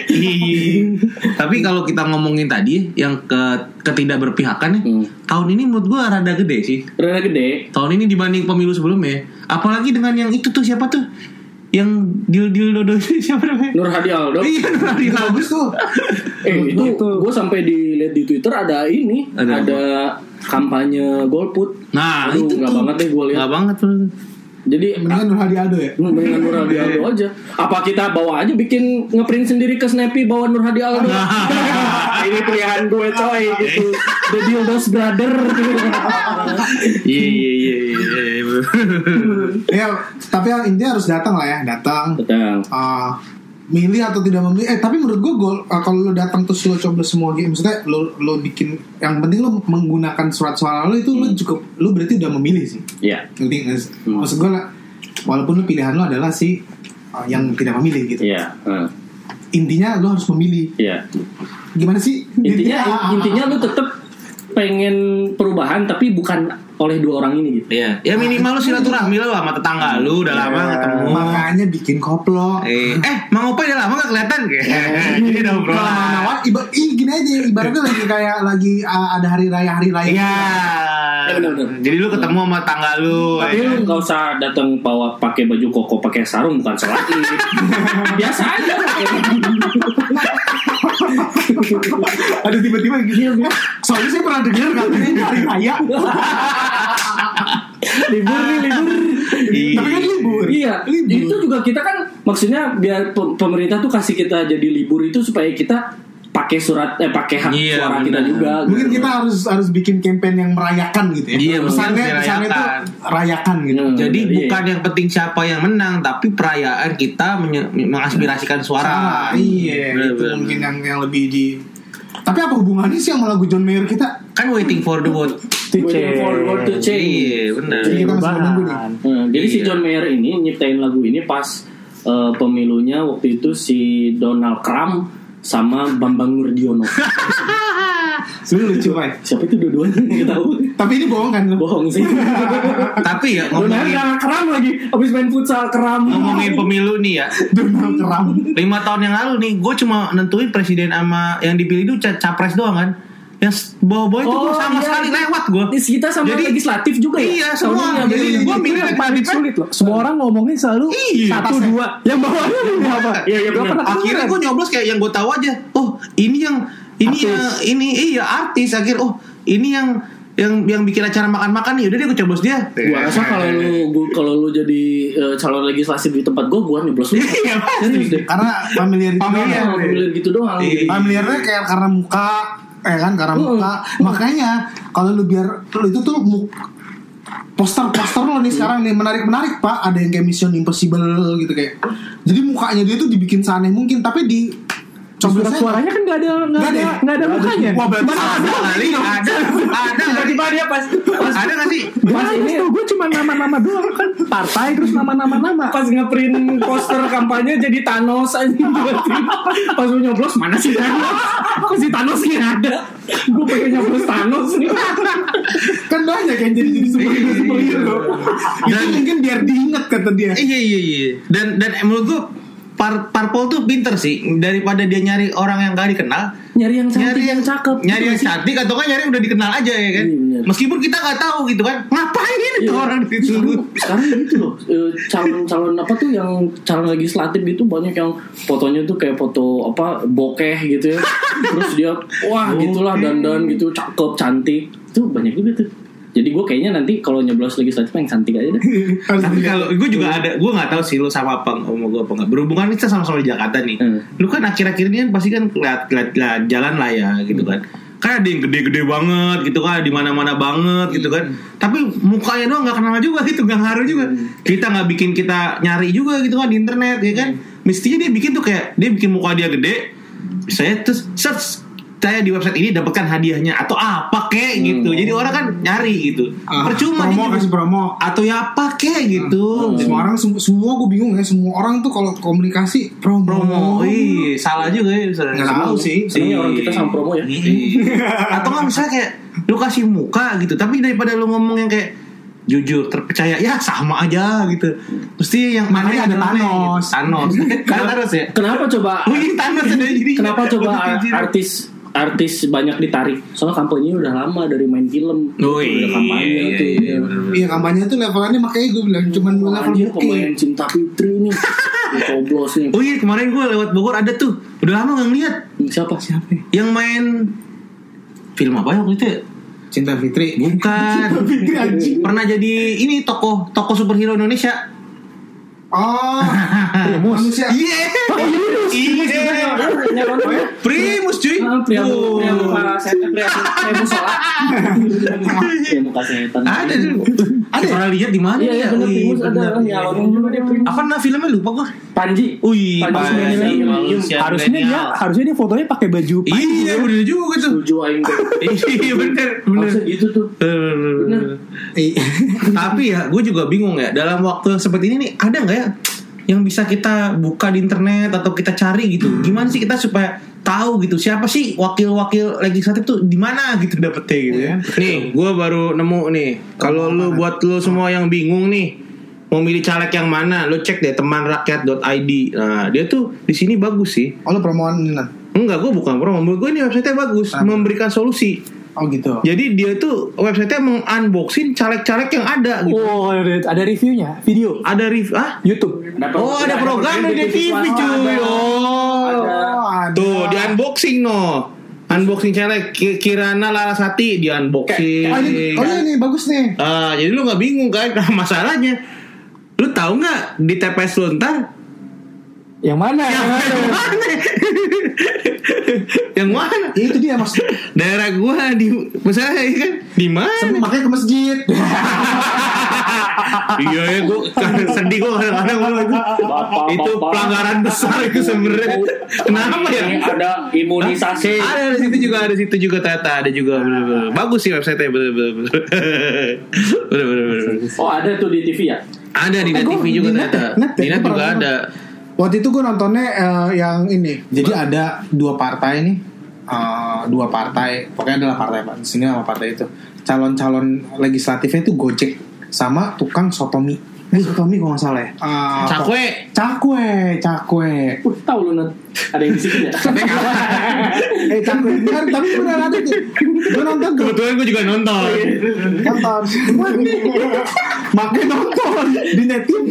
Iya. Tapi kalau kita ngomongin tadi yang ke ketidakberpihakan nih, Hmm. tahun ini menurut gua rada gede sih. Rada gede Tahun ini dibanding pemilu sebelumnya, apalagi dengan yang itu tuh siapa tuh? Yang deal deal dodo itu siapa namanya? Nur Hadi Aldo Iya, Nur Hadi Aldo. bagus tuh eh itu gue sampai dilihat di Twitter ada ini Ada ada, kampanye golput Nah, Aduh, itu nggak banget deh gue lihat Nggak banget tuh. jadi mendingan Nur Hadi Aldo ya Hmm, Mendingan Nur Hadi Aldo aja Apa kita bawa aja bikin ngeprint sendiri ke Snappy Bawa Nur Hadi Aldo Ini pilihan gue coy gitu The Dildos Brother gitu. Iya iya iya. iya. ya tapi yang intinya harus datang lah ya datang. Betul uh, milih atau tidak memilih. Eh tapi menurut gue gol uh, kalau lo datang terus lo coba semua game maksudnya lo lo bikin yang penting lo menggunakan surat suara lo itu lo cukup lo berarti udah memilih sih. Iya. Ngerti nggak sih? Hmm. maksud gue lah walaupun lo pilihan lo adalah si uh, yang tidak memilih gitu. Iya hmm, intinya lo harus memilih. Iya. Gimana sih? Intinya ah, ah, intinya lu tetap pengen perubahan tapi bukan oleh dua orang ini gitu Iya, ya minimal lu silaturahmi lu sama tetangga lu udah lama nggak ketemu. makanya bikin koplo Eh, eh, Mang Opa udah lama gak kelihatan Jadi udah Kalau obrolan. nawar, iba, ih gini aja, ibaratnya lagi kayak lagi uh, ada hari raya hari raya. Iya. Ya. Jadi lu ketemu sama tangga lu. tapi ya lu kan? nggak usah datang bawa pakai baju koko pakai sarung bukan id biasa aja Ada tiba-tiba gitu. Soalnya saya pernah dengar katanya ini hari raya. libur nih libur Iya. Tapi kan libur. iya Libur. itu juga kita kan maksudnya biar pe- pemerintah tuh kasih kita jadi libur itu supaya kita pakai surat eh pakai hak Iya, suara kita juga Mungkin gitu. kita harus harus bikin campaign yang merayakan gitu ya. Iya, pesannya benar, pesannya itu rayakan gitu. Hmm. Jadi Iya. bukan yang penting siapa yang menang, tapi perayaan kita mengaspirasikan suara. Salah, iya, Bener, itu bener. mungkin yang yang lebih di tapi apa hubungannya sih sama lagu John Mayer kita? Kan waiting for the vote. Waiting for the world to change. Iya, benar. Jadi kita masih menunggu nih. Perubahan. Hmm, jadi si Iya. John Mayer ini nyiptain lagu ini pas eh, pemilunya waktu itu si Donald Trump sama Bambang Nurdiono. Sebenarnya lucu Pak. Siapa itu dua-duanya nggak tahu. Tapi ini bohong kan? Bohong sih. Tapi ya Donald ngomongin nggak keram lagi. Abis main futsal keram. ngomongin pemilu nih ya. Donald Trump. Lima tahun yang lalu nih, gue cuma nentuin presiden sama yang dipilih itu ca- capres doang kan. Yang bawa-bawa itu gua Oh, sama iya. sekali lewat gue. Kita sama Jadi- legislatif juga ya. Iya, semua. Jadi gua Itu milih yang paling sulit loh. Semua orang ngomongin selalu Iya, satu atasnya. dua. Yang bawahnya ini apa? Iya, iya, pernah akhirnya gue nyoblos kayak yang gue tahu aja oh ini yang ini Artis. yang ini iya artis akhir oh ini yang yang yang bikin acara makan-makan ya udah deh gue coblos dia Gua rasa kalau lu gua, kalau lu jadi eh, calon legislatif di tempat gua, gua nyoblos lu. Iya. Karena familiar itu Familiar. pemilihan gitu doang. Iya. Familiarnya kayak karena muka eh kan karena Hmm. muka makanya kalau lu biar lu itu tuh poster-poster lo nih sekarang nih menarik-menarik pak. Ada yang kayak Mission Impossible gitu kayak. Jadi mukanya dia tuh dibikin seaneh mungkin tapi di Coblesnya suaranya kan gak ada nggak Nggak ada nggak ada mukanya. Wah, berarti ada kali ada. Ada. Nggak sih? Tiba-tiba dia pas pas ada nggak sih? Pas ini. gue cuma nama-nama doang kan. Partai terus nama-nama nama. pas ngeprint poster kampanye jadi Thanos aja pas lu nyoblos mana sih Thanos? Kok si Thanos nggak ada? Gue pengen nyoblos Thanos. Nih kan banyak yang jadi jadi superhero superhero itu Dan- mungkin biar diinget kata dia. Iya iya iya. Dan dan menurut gue par parpol tuh pinter sih daripada dia nyari orang yang gak dikenal nyari yang cantik nyari yang cakep nyari yang cantik atau kan nyari yang udah dikenal aja ya kan? Iya, meskipun kita nggak tahu gitu kan ngapain itu Iya. orang di situ? Sekarang, gitu loh eh, calon-calon apa tuh yang calon legislatif gitu banyak yang fotonya tuh kayak foto apa bokeh gitu ya. Terus dia wah gitulah dandan gitu cakep cantik. Tuh banyak juga tuh jadi gue kayaknya nanti kalau nyoblos legislatif yang cantik aja deh Tapi dilihat. kalau gue juga ada, gue nggak tahu sih lo sama apa sama gue apa nggak. Berhubungan kita sama-sama di Jakarta nih. Hmm. Lu kan akhir-akhir ini kan pasti kan lihat lihat lihat jalan lah ya gitu kan. Kan ada yang gede-gede banget gitu kan, di mana-mana banget gitu kan. Tapi mukanya doang nggak kenal juga gitu, nggak ngaruh juga. Kita nggak bikin kita nyari juga gitu kan di internet ya kan. Mestinya dia bikin tuh kayak dia bikin muka dia gede, saya terus search saya di website ini dapatkan hadiahnya atau apa kek gitu. Jadi orang kan nyari gitu. Ah, Percuma promo kasih promo. atau ya apa kek gitu. Semua orang sem- semua gue bingung ya semua orang tuh kalau komunikasi promo. Promo, Wih, salah juga ya. misalnya. Nggak tahu sih. Sebenarnya orang kita sama promo ya. Iya. Atau kan misalnya kayak lu kasih muka gitu, tapi daripada lu ngomong yang kayak jujur terpercaya ya sama aja gitu. Mesti yang mana ada Thanos. gitu. Thanos. Thanos ya. Kenapa coba Oh iya Thanos jadi. Kenapa coba artis artis banyak ditarik? Soalnya kampanye udah lama dari main film. Oh iya, udah kampanye iya, tuh. iya, ya. bener. Iya kampanye tuh levelannya makanya gue bilang cuman Oh, level pemain cinta Fitri nih. Ini Coblos nih. Oh iya kemarin gue lewat Bogor ada tuh. Udah lama gak ngeliat. Siapa? Siapa? Yang main film apa ya waktu itu? ya? Cinta Fitri. Bukan. Pernah jadi ini tokoh tokoh superhero Indonesia. Oh, manusia. Iya. Iya. Primus cuy. Ah, pria pria muka setan pria pria musola. Pria muka setan. Ada. Ada. Pernah lihat di mana Iya, iya ya? benar Primus ada nyalonin juga dia Primus. Apa nama filmnya lupa gua. Panji. Wih, Panji Panji. Milenium. Manusia harusnya dia harusnya dia fotonya pakai baju Iya bener juga tuh. Setuju aing. Iya bener bener. Gitu tuh. Bener. Iya. Tapi ya gue juga bingung ya dalam waktu seperti ini nih ada nggak ya yang bisa kita buka di internet atau kita cari gitu. Gimana sih kita supaya tahu gitu siapa sih wakil-wakil legislatif tuh di mana gitu dapetnya gitu ya. Nih, gue baru nemu nih. Kalau lu buat lu semua yang bingung nih mau milih caleg yang mana, lu cek deh temanrakyat.id. Nah, dia tuh di sini bagus sih. Oh lu promoan Nan? Enggak, gue bukan promo. Gue ini website-nya bagus, memberikan solusi. Oh gitu. Jadi dia tuh website-nya mengunboxing caleg-caleg yang ada gitu. Oh, ada, ada reviewnya, video, Ada review ah? YouTube. Oh, ada program di TV cuy. Oh. ada. Tuh, di unboxing no. Unboxing caleg Ki- Kirana Larasati di unboxing. Oh ini, oh ini bagus nih. Ah, jadi lu nggak bingung kan? Nah, masalahnya lu tahu nggak di TPS lu ntar Yang mana? Yang mana? yang mana? yang mana? Ya, itu dia mas. Daerah gua di misalnya kan di mana? Makanya ke masjid. iya ya gua sedih gua kadang-kadang gua itu Bapak, itu bapak. pelanggaran besar itu sebenarnya. Kenapa ya? Ada imunisasi. Ada di situ juga ada di situ juga ternyata ada juga bener-bener. bagus sih website-nya bener-bener bener-bener Oh ada tuh di TV ya? ada di Eh, TV juga di net ternyata ya? Ya? di net juga ada Waktu itu gue nontonnya eh, yang ini. Jadi ada dua partai nih. Eh, dua partai. Pokoknya adalah partai pak. Di sini nama partai itu. Calon-calon legislatifnya itu Gojek sama tukang sotomi. Eh sotomi kok nggak salah ya. Eh, cakwe Cakwe, cakwe. Uh, tahu lu Nat. Ada yang di situ ya? eh cakwe benar tapi benar ada tuh. Gue nonton tuh. kebetulan gue juga nonton nonton makanya nonton di net TV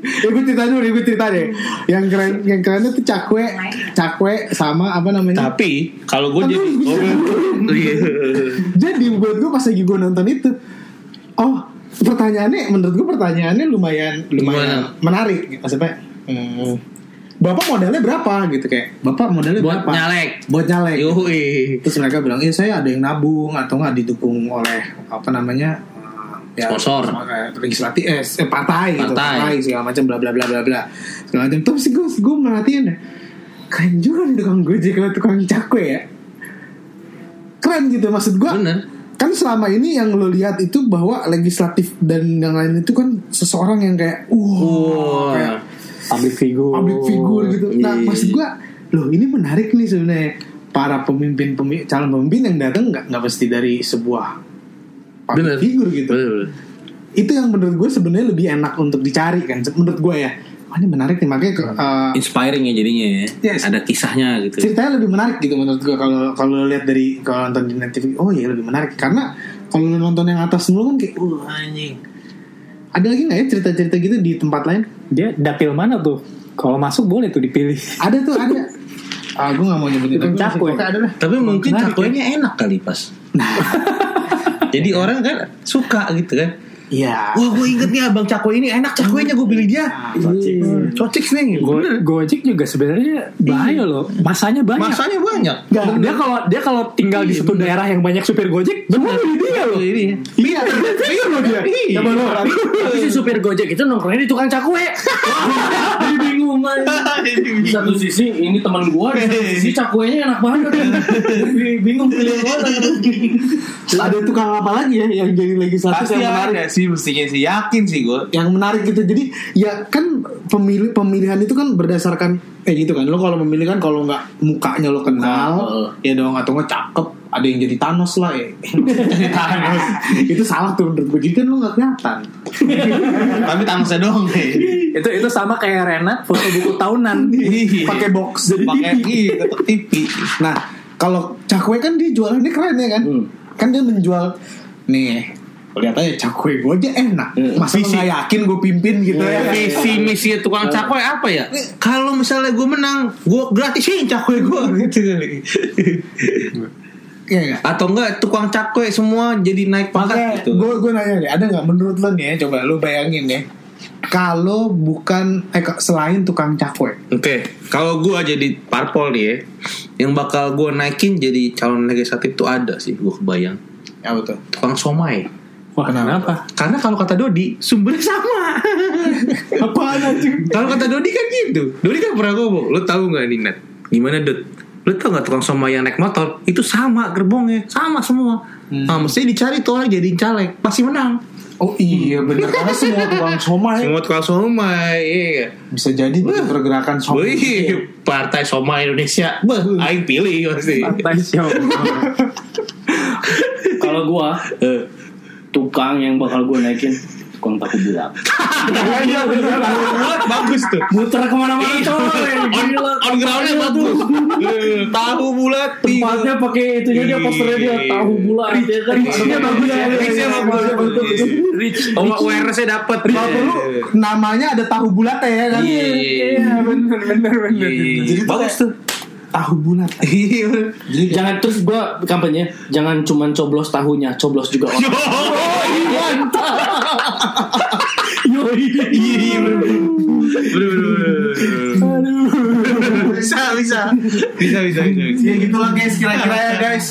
ya gue cerita dulu gue cerita deh yang keren yang kerennya tuh cakwe cakwe sama apa namanya tapi kalau gue jadi oh, iya. jadi buat gue pas lagi gue nonton itu oh pertanyaannya menurut gue pertanyaannya lumayan lumayan menarik gitu. maksudnya hmm, bapak modalnya berapa gitu kayak bapak modalnya buat berapa nyalek buat nyalek Yoi. terus mereka bilang iya saya ada yang nabung atau nggak didukung oleh apa namanya eh, Sponsor. legislatif eh, eh, partai, gitu Partai. partai segala macam bla bla bla bla bla segala macam terus gue gue merhatiin deh keren juga nih tukang gojek sama tukang cakwe ya keren gitu maksud gue bener kan selama ini yang lo lihat itu bahwa legislatif dan yang lain itu kan seseorang yang kayak wah Wah. kayak Public figure. public figure gitu. Nah, Iya. maksud gua, loh ini menarik nih sebenarnya para pemimpin, pemi- calon pemimpin yang datang nggak nggak mesti dari sebuah public Bener. figure gitu. bener, bener. Itu yang menurut gue sebenarnya lebih enak untuk dicari kan. Menurut gue ya, wah ini menarik nih makanya ke- uh, inspiring ya jadinya ya Yes. ada kisahnya gitu ceritanya lebih menarik gitu menurut gue kalau kalau lihat dari kalau nonton di net TV. Oh iya lebih menarik karena kalau nonton yang atas dulu kan kayak, wah anjing. Ada lagi nggak ya cerita-cerita gitu di tempat lain? Dia dapil mana tuh? Kalau masuk boleh tuh dipilih. Ada tuh ada. Ah, gue gak mau nyebutin. Tapi cakwe. pokoknya ada lah. tapi mungkin Menarik, cakwenya enak kali pas jadi orang kan suka gitu kan. Iya. Wah gue inget nih abang cakwe ini enak cakwenya gue pilih dia. Hmm, Cocik nih Go bener. Gojek juga sebenarnya bahaya loh. Masanya banyak. Masanya banyak. Nggak, dia kalau dia kalau tinggal di satu daerah yang banyak supir Gojek, semua milih dia loh. Ini Iya, iya loh dia. Iya. Tapi si supir Gojek itu nongkrongnya di tukang cakwe. Bingung di satu sisi ini teman gua di satu sisi cakuenya enak banget bingung pilih mana Ada tukang apa lagi ya yang jadi legislatif Pasti yang menarik? ada sih mestinya sih. Yakin sih gue. yang menarik gitu. Jadi ya kan pemilih pemilihan itu kan berdasarkan kayak gitu kan. Lo kalau memilih kan kalau nggak mukanya lo kenal. ya dong atau nggak cakep ada yang jadi Thanos lah ya jadi Thanos itu salah tuh menurut gue jadi kan lo nggak kelihatan Tapi tamasnya doang nih. Itu itu sama kayak Renat foto buku tahunan Iya. pakai box jadi Pakai iya, ketuk TV. nah kalau cakwe kan dia jualannya keren ya kan Hmm. kan dia menjual nih lihat aja cakwe gue aja enak masa lo Visi. nggak yakin gue pimpin gitu ya kan? Visi misi tukang cakwe apa ya? Kalau misalnya gue menang, gue gratisin cakwe gue gitu kali. Iya nggak? Atau enggak tukang cakwe semua jadi naik Makanya pangkat gitu. gue gue nanya nih, ada nggak menurut lo nih ya, coba lo bayangin ya, kalau bukan eh selain tukang cakwe, Oke, kalau gue jadi parpol nih ya, yang bakal gue naikin jadi calon legislatif tuh ada sih, gue kebayang. ya betul. Tukang somai. Wah kenapa? Karena kalau kata Dodi, sumbernya sama. Apaan anjing? kalau kata Dodi kan gitu. Dodi kan pernah ngomong, lo tahu nggak nih Nat? Gimana Dot? Lo tau gak tukang somai yang naik motor? Itu sama gerbongnya, sama semua. Nah, mesti dicari tuh orang jadi caleg, pasti menang. Oh iya benar karena semua tukang somai Semua tukang somai, iya. bisa jadi bikin pergerakan somai. Wih, Partai Somai Indonesia, bah, aing pilih pasti. Partai show. kalau gua Eh. tukang yang bakal gua naikin tukang tahu bulat bagus tuh. muter ke mana-mana coy on, on groundnya bagus. Eh, Tahu bulat. tempatnya pakai itunya dia posternya dia tahu bulat ya kan bagus ya. Reach-nya bagus. Rich. Oh, awareness-nya dapet. Kalau perlu namanya ada tahu bulat ya kan? Iya, Iya benar benar benar. Jadi bagus tuh. Tahu bulat. Iya. jangan terus gua kampanye jangan cuman coblos tahunya coblos juga orang Iya, bener. Bener, bener. Bisa, bisa. Bisa, bisa, bisa. Ya gitulah guys kira-kira ya guys.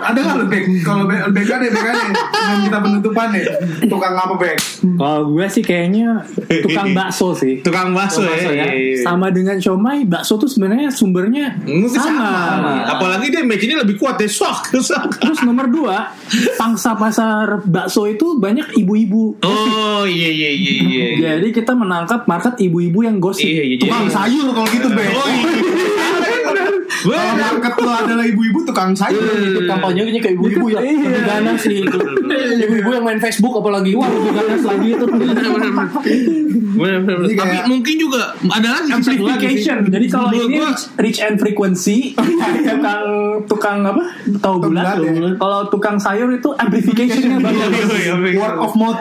Ada nggak lu Bek? Kalau Bek Bek ada Bek ada yang kita penutupan nih. Tukang apa Bek? Kalau gue sih kayaknya tukang bakso sih. Tukang bakso Bakso ya. ya. Iya. Sama dengan siomay, bakso tuh sebenarnya sumbernya Mungkin sama. sama. Apalagi dia match-nya lebih kuat deh. Sok. Terus nomor dua, pangsa pasar bakso itu banyak ibu-ibu. Oh, iya, iya, iya, iya. Jadi kita menangkap market ibu-ibu yang gosip. Iya, iya. Tukang sayur kalau gitu Bek. Oh, iya. Kalau market lo adalah ibu-ibu tukang sayur. itu kampanyenya ke ibu-ibu ya Iya. lebih ganas sih itu ibu-ibu yang main Facebook apalagi wah lebih ganas lagi itu Tapi kayak- mungkin juga ada lagi satu lagi sih. Amplification. Jadi kalau ini reach and frequency, tukang tukang apa? Tahu bulat. ya. Kalau tukang sayur itu amplificationnya bagus. Iya, iya, iya. Word of mouth.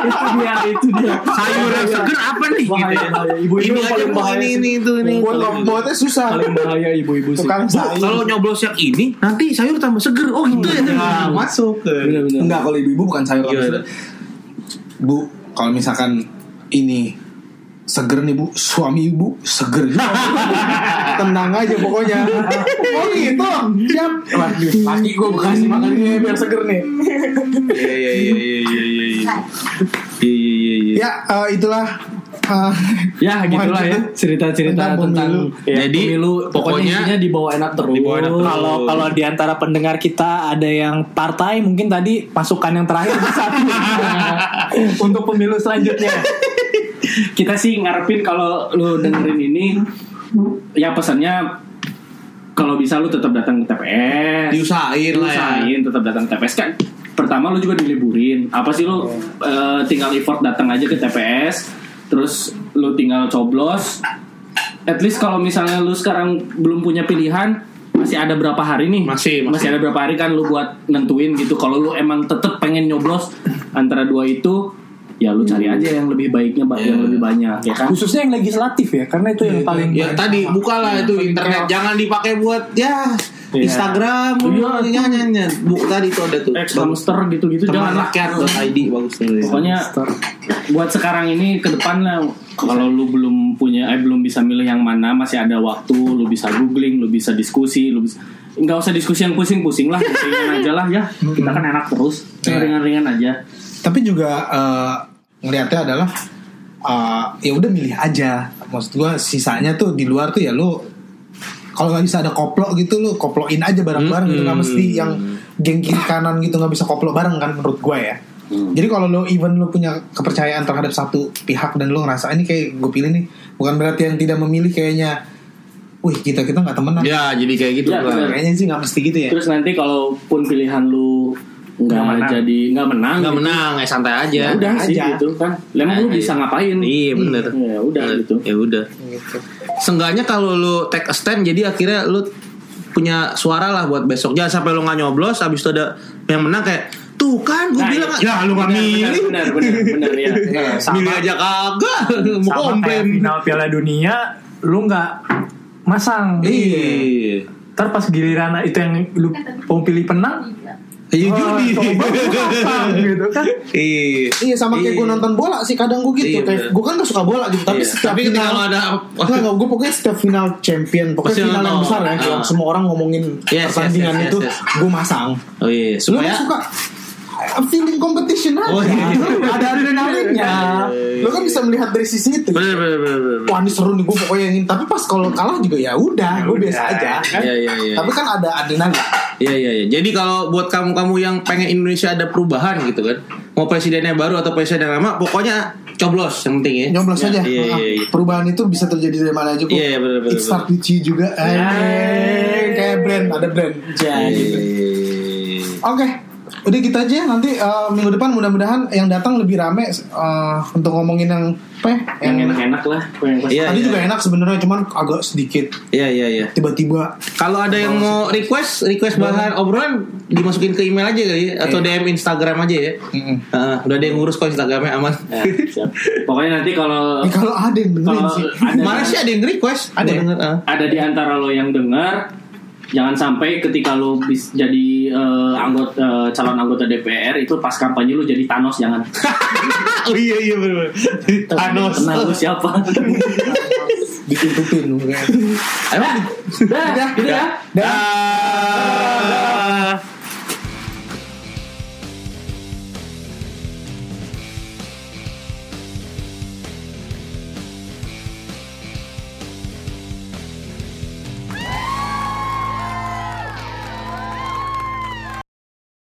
itu dia, itu dia. sayur yang seger apa nih gitu ya. Ibu-ibu ini paling bahaya ini itu ini Word of mouthnya susah. Bahaya ibu-ibu sih Tukang sayur. kalau nyoblos yang ini nanti sayur tambah seger oh gitu ya Nah, masuk. Bener-bener. Enggak kalau ibu-ibu bukan sayur Iya. maksudnya. Bu, kalau misalkan ini seger nih bu, suami ibu seger. Tenang aja pokoknya. Oh gitu, siap. Laki gue bekasi makan ini biar seger nih. iya iya iya iya iya iya iya iya iya iya Ya, eh, itulah. Eh, ya gitulah ya. Cerita-cerita Tentang tentang, pemilu. ya, Jadi, pemilu. Pokoknya pokoknya intinya dibawa enak terus. dibawa enak terus. Kalau kalau di antara pendengar kita ada yang partai, mungkin tadi pasukan yang terakhir bisa untuk pemilu selanjutnya. kita sih ngarepin kalau lu dengerin ini ya pesannya kalau bisa lu tetap datang ke TPS diusahain lah ya. Tetap datang ke TPS kan pertama lu juga diliburin. Apa sih lu eh, tinggal effort datang aja ke TPS terus lu tinggal coblos. At least kalau misalnya lu sekarang belum punya pilihan masih ada berapa hari nih? Masih, masih. ada berapa hari kan lu buat nentuin gitu. Kalau lu emang tetep pengen nyoblos antara dua itu ya lu cari aja yang lebih baiknya Pak, yang lebih banyak ya kan? Khususnya yang legislatif ya, karena itu yang paling ya tadi bukalah itu internet. jangan dipakai buat ya Iya. Instagram Iya. jangan jangan jangan. bu tadi itu ada tuh. Ex hamster gitu-gitu teman jangan lah. rakyat.id bagus tuh. Pokoknya buat sekarang ini ke depan lah. Kalau lu belum punya eh belum bisa milih yang mana masih ada waktu lu bisa googling lu bisa diskusi lu bisa nggak usah diskusi yang pusing-pusing lah ringan aja lah ya. Kita kan enak terus Iya. ringan-ringan aja. Tapi juga eh, ngelihatnya adalah uh, ya udah milih aja. Maksud gue sisanya tuh di luar tuh ya lu kalau nggak bisa ada koplo gitu lu koploin aja bareng-bareng gitu. Nggak mesti yang geng kiri kanan gitu nggak bisa koplo bareng kan menurut gue ya. Jadi kalau lu even lu punya kepercayaan terhadap satu pihak dan lu ngerasa ini kayak gue pilih nih bukan berarti yang tidak memilih kayaknya wih kita kita nggak temenan. Ya, jadi kayak gitu. Ya, bener. kayaknya sih nggak mesti gitu ya. Terus nanti kalaupun pilihan lu Nggak menang. jadi nggak menang, Nggak menang, ya santai aja. ya udah sih aja. gitu kan. Lemang lu bisa ngapain? Iya bener. Ya udah gitu. Ya udah. gitu. Seenggaknya kalau lu take a stand jadi akhirnya lu punya suara lah buat besok. Jangan sampai lu nggak nyoblos habis itu ada yang menang kayak tuh kan gue Nah, bilang iya. ya lu nggak milih. Benar, benar, benar, ya. Milih aja kagak. Mau komplain. final Piala Dunia lu nggak masang Iya. ntar pas giliran itu yang lu mau pilih penang Oh, judi. lu gitu kan Iya. Iya sama kayak gue nonton bola sih kadang gue gitu Iya, kayak gue kan gak suka bola gitu tapi Iya. setiap Tapi ketika final ada Enggak, enggak, gue pokoknya setiap final champion Pokoknya Pasti final yang besar ya Ah. semua orang ngomongin Yes, pertandingan yes, yes, itu yes, yes. Gue masang Oh iya, Lu supaya gak suka uh, feeling competition aja. Oh, iya. Ada adrenalinnya. Iya, iya, Lu kan bisa melihat dari sisi itu. Bener bener bener bener. Wah ini seru nih gue pokoknya ingin Tapi pas kalau kalah juga ya udah Gue biasa aja. kan Iya iya iya. Tapi kan ada adrenalin. Iya iya iya. Jadi kalau buat kamu-kamu yang pengen Indonesia ada perubahan gitu kan, mau presidennya baru atau presiden yang lama, pokoknya coblos yang penting ya. Nyoblos aja. Iya iya iya. Perubahan itu bisa terjadi dari mana aja kok Iya, iya, bener, bener, It start with you juga. Eh, Kayak brand Ada brand. Iya, iya, iya, iya. Oke, udah gitu aja. Nanti eh, minggu depan mudah-mudahan yang datang lebih rame eh, untuk ngomongin yang apa ya? Yang enak-enak lah. Iya, Tadi iya. juga enak sebenarnya, cuman agak sedikit Iya iya iya. tiba-tiba. Kalau ada yang mau request, request bahan obrolan dimasukin ke email aja kali ya, atau Iya. DM Instagram aja ya. Mm-mm. Heeh, udah ada yang ngurus kok Instagramnya aman. Ya, siap. Pokoknya nanti kalau Eh, kalau ada yang dengerin sih, ada Mana sih ada yang request? Ada ya? denger, ada di antara lo yang dengar jangan sampai ketika lo bis jadi eh, anggota eh, calon anggota DPR itu pas kampanye lo jadi Thanos jangan oh iya iya benar. Thanos. kenal lo siapa ditutupin. Emang? dah gitu ya Dan